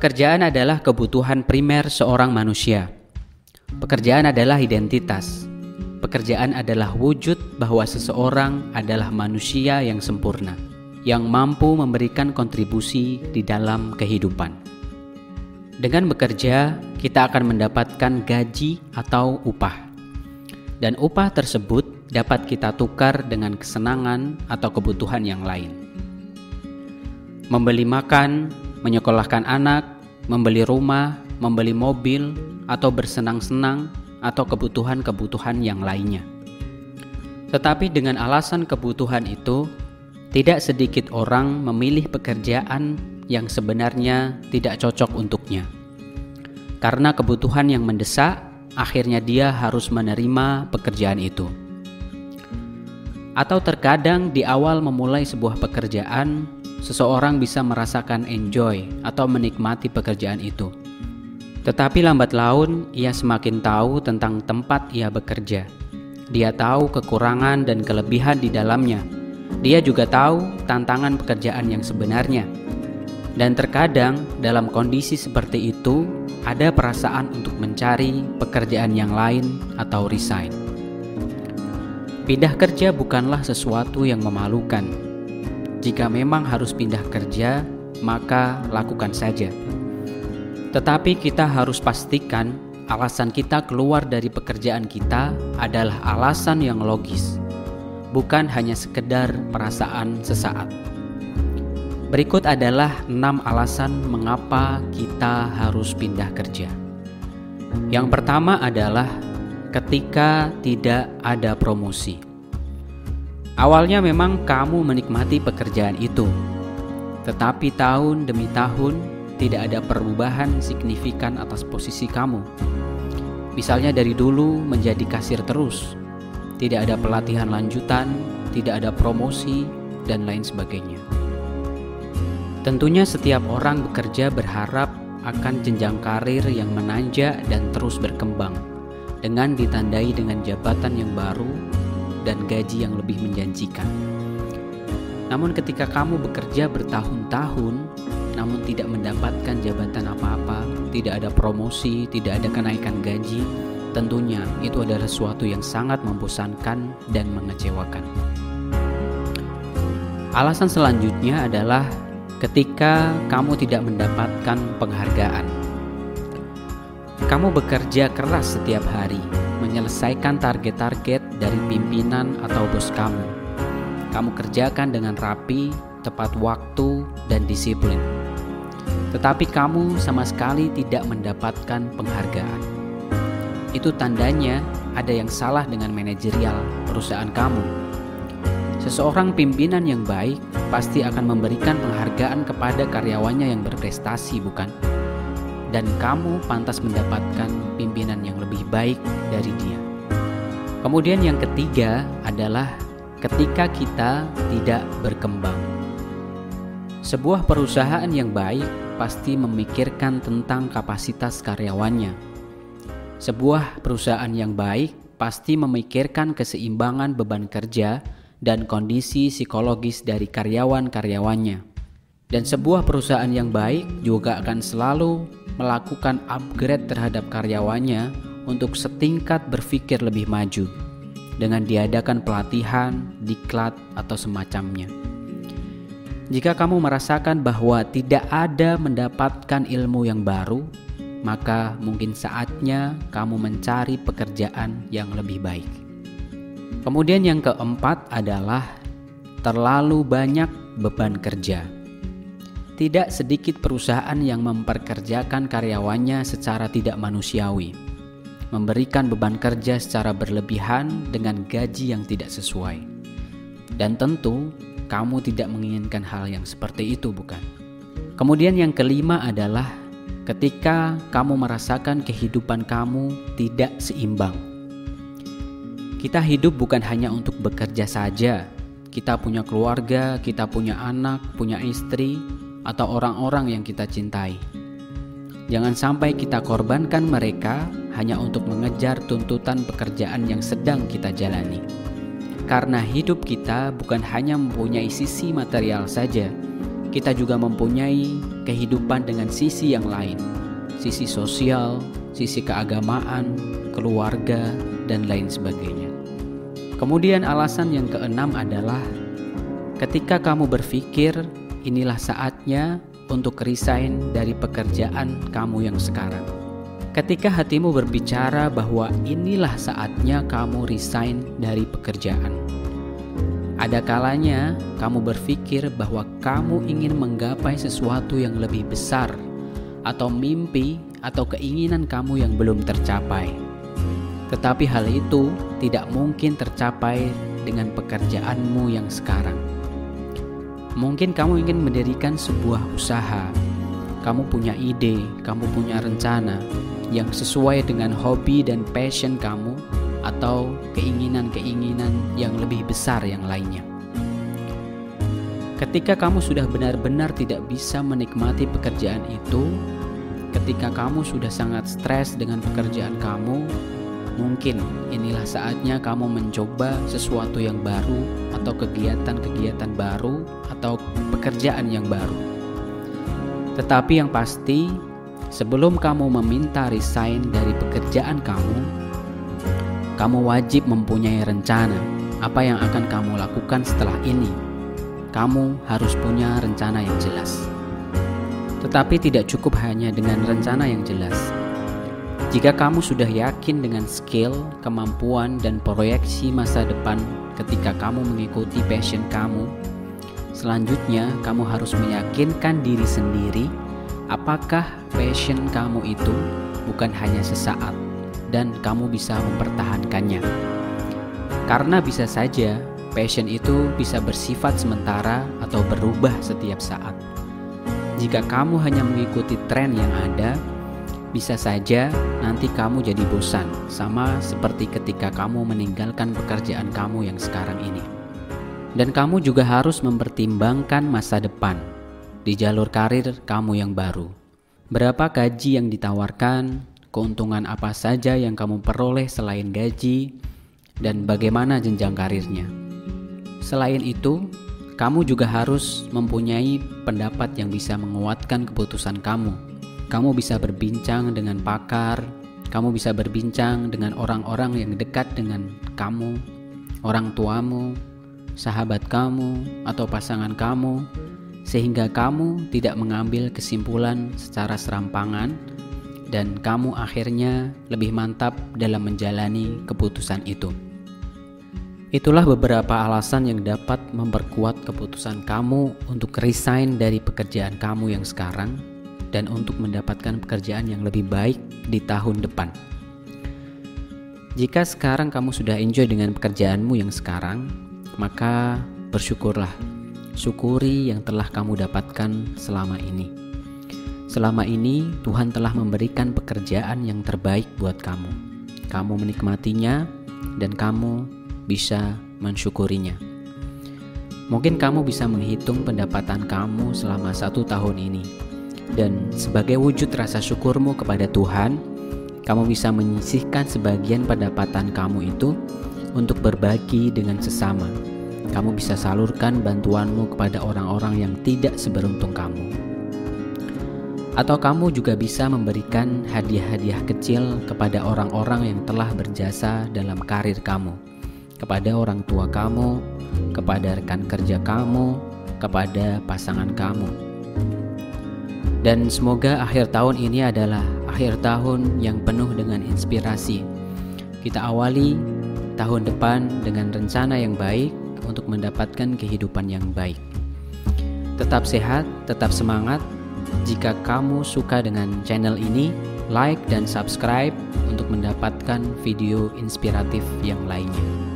Pekerjaan adalah kebutuhan primer seorang manusia. Pekerjaan adalah identitas. Pekerjaan adalah wujud bahwa seseorang adalah manusia yang sempurna, yang mampu memberikan kontribusi di dalam kehidupan. Dengan bekerja, kita akan mendapatkan gaji atau upah, dan upah tersebut dapat kita tukar dengan kesenangan atau kebutuhan yang lain. Membeli makan, menyekolahkan anak, membeli rumah, membeli mobil, atau bersenang-senang, atau kebutuhan-kebutuhan yang lainnya. Tetapi dengan alasan kebutuhan itu, tidak sedikit orang memilih pekerjaan yang sebenarnya tidak cocok untuknya. Karena kebutuhan yang mendesak, akhirnya dia harus menerima pekerjaan itu. Atau terkadang di awal memulai sebuah pekerjaan, seseorang bisa merasakan enjoy atau menikmati pekerjaan itu. Tetapi lambat laun ia semakin tahu tentang tempat ia bekerja. Dia tahu kekurangan dan kelebihan di dalamnya. Dia juga tahu tantangan pekerjaan yang sebenarnya. Dan terkadang dalam kondisi seperti itu ada perasaan untuk mencari pekerjaan yang lain atau resign. Pindah kerja bukanlah sesuatu yang memalukan, jika memang harus pindah kerja, maka lakukan saja. Tetapi kita harus pastikan alasan kita keluar dari pekerjaan kita adalah alasan yang logis, bukan hanya sekedar perasaan sesaat. Berikut adalah enam alasan mengapa kita harus pindah kerja. Yang pertama adalah ketika tidak ada promosi. Awalnya memang kamu menikmati pekerjaan itu, tetapi tahun demi tahun tidak ada perubahan signifikan atas posisi kamu. Misalnya dari dulu menjadi kasir terus, tidak ada pelatihan lanjutan, tidak ada promosi, dan lain sebagainya. Tentunya setiap orang bekerja berharap akan jenjang karir yang menanjak dan terus berkembang dengan ditandai dengan jabatan yang baru dan gaji yang lebih menjanjikan. Namun, ketika kamu bekerja bertahun-tahun, namun tidak mendapatkan jabatan apa-apa, tidak ada promosi, tidak ada kenaikan gaji, tentunya itu adalah sesuatu yang sangat membosankan dan mengecewakan. Alasan selanjutnya adalah ketika kamu tidak mendapatkan penghargaan. Kamu bekerja keras setiap hari, menyelesaikan target-target dari pimpinan atau bos kamu. Kamu kerjakan dengan rapi, tepat waktu, dan disiplin. Tetapi kamu sama sekali tidak mendapatkan penghargaan. Itu tandanya ada yang salah dengan manajerial perusahaan kamu. Seseorang pimpinan yang baik pasti akan memberikan penghargaan kepada karyawannya yang berprestasi, bukan? Dan kamu pantas mendapatkan pimpinan yang lebih baik dari dia. Kemudian yang ketiga adalah ketika kita tidak berkembang. Sebuah perusahaan yang baik pasti memikirkan tentang kapasitas karyawannya. Sebuah perusahaan yang baik pasti memikirkan keseimbangan beban kerja dan kondisi psikologis dari karyawan-karyawannya. Dan sebuah perusahaan yang baik juga akan selalu melakukan upgrade terhadap karyawannya untuk setingkat berpikir lebih maju dengan diadakan pelatihan, diklat, atau semacamnya. Jika kamu merasakan bahwa tidak ada mendapatkan ilmu yang baru, maka mungkin saatnya kamu mencari pekerjaan yang lebih baik. Kemudian, yang keempat adalah terlalu banyak beban kerja. Tidak sedikit perusahaan yang memperkerjakan karyawannya secara tidak manusiawi memberikan beban kerja secara berlebihan dengan gaji yang tidak sesuai. Dan tentu, kamu tidak menginginkan hal yang seperti itu, bukan? Kemudian, yang kelima adalah ketika kamu merasakan kehidupan kamu tidak seimbang. Kita hidup bukan hanya untuk bekerja saja, kita punya keluarga, kita punya anak, punya istri, atau orang-orang yang kita cintai. Jangan sampai kita korbankan mereka hanya untuk mengejar tuntutan pekerjaan yang sedang kita jalani. Karena hidup kita bukan hanya mempunyai sisi material saja, kita juga mempunyai kehidupan dengan sisi yang lain, sisi sosial, sisi keagamaan, keluarga, dan lain sebagainya. Kemudian, alasan yang keenam adalah ketika kamu berpikir inilah saatnya untuk resign dari pekerjaan kamu yang sekarang. Ketika hatimu berbicara bahwa inilah saatnya kamu resign dari pekerjaan ada kalanya kamu berpikir bahwa kamu ingin menggapai sesuatu yang lebih besar, atau mimpi atau keinginan kamu yang belum tercapai. Tetapi hal itu tidak mungkin tercapai dengan pekerjaanmu yang sekarang. Mungkin kamu ingin mendirikan sebuah usaha, kamu punya ide, kamu punya rencana yang sesuai dengan hobi dan passion kamu, atau keinginan-keinginan yang lebih besar yang lainnya. Ketika kamu sudah benar-benar tidak bisa menikmati pekerjaan itu, ketika kamu sudah sangat stres dengan pekerjaan kamu, mungkin inilah saatnya kamu mencoba sesuatu yang baru, atau kegiatan-kegiatan baru, atau pekerjaan yang baru. Tetapi yang pasti, sebelum kamu meminta resign dari pekerjaan kamu, kamu wajib mempunyai rencana apa yang akan kamu lakukan setelah ini. Kamu harus punya rencana yang jelas. Tetapi tidak cukup hanya dengan rencana yang jelas. Jika kamu sudah yakin dengan skill, kemampuan, dan proyeksi masa depan ketika kamu mengikuti passion kamu, selanjutnya kamu harus meyakinkan diri sendiri apakah passion kamu itu bukan hanya sesaat, dan kamu bisa mempertahankannya. Karena bisa saja passion itu bisa bersifat sementara atau berubah setiap saat. Jika kamu hanya mengikuti tren yang ada, bisa saja nanti kamu jadi bosan, sama seperti ketika kamu meninggalkan pekerjaan kamu yang sekarang ini. Dan kamu juga harus mempertimbangkan masa depan di jalur karir kamu yang baru. Berapa gaji yang ditawarkan, keuntungan apa saja yang kamu peroleh selain gaji, dan bagaimana jenjang karirnya. Selain itu, kamu juga harus mempunyai pendapat yang bisa menguatkan keputusan kamu. Kamu bisa berbincang dengan pakar, kamu bisa berbincang dengan orang-orang yang dekat dengan kamu, orang tuamu, sahabat kamu, atau pasangan kamu, sehingga kamu tidak mengambil kesimpulan secara serampangan dan kamu akhirnya lebih mantap dalam menjalani keputusan itu. Itulah beberapa alasan yang dapat memperkuat keputusan kamu untuk resign dari pekerjaan kamu yang sekarang dan untuk mendapatkan pekerjaan yang lebih baik di tahun depan. Jika sekarang kamu sudah enjoy dengan pekerjaanmu yang sekarang, maka bersyukurlah. Syukuri yang telah kamu dapatkan selama ini. Selama ini, Tuhan telah memberikan pekerjaan yang terbaik buat kamu. Kamu menikmatinya, dan kamu bisa mensyukurinya. Mungkin kamu bisa menghitung pendapatan kamu selama satu tahun ini, dan sebagai wujud rasa syukurmu kepada Tuhan, kamu bisa menyisihkan sebagian pendapatan kamu itu untuk berbagi dengan sesama. Kamu bisa salurkan bantuanmu kepada orang-orang yang tidak seberuntung kamu. Atau kamu juga bisa memberikan hadiah-hadiah kecil kepada orang-orang yang telah berjasa dalam karir kamu, kepada orang tua kamu, kepada rekan kerja kamu, kepada pasangan kamu. Dan semoga akhir tahun ini adalah akhir tahun yang penuh dengan inspirasi. Kita awali tahun depan dengan rencana yang baik untuk mendapatkan kehidupan yang baik. Tetap sehat, tetap semangat, jika kamu suka dengan channel ini, like dan subscribe untuk mendapatkan video inspiratif yang lainnya.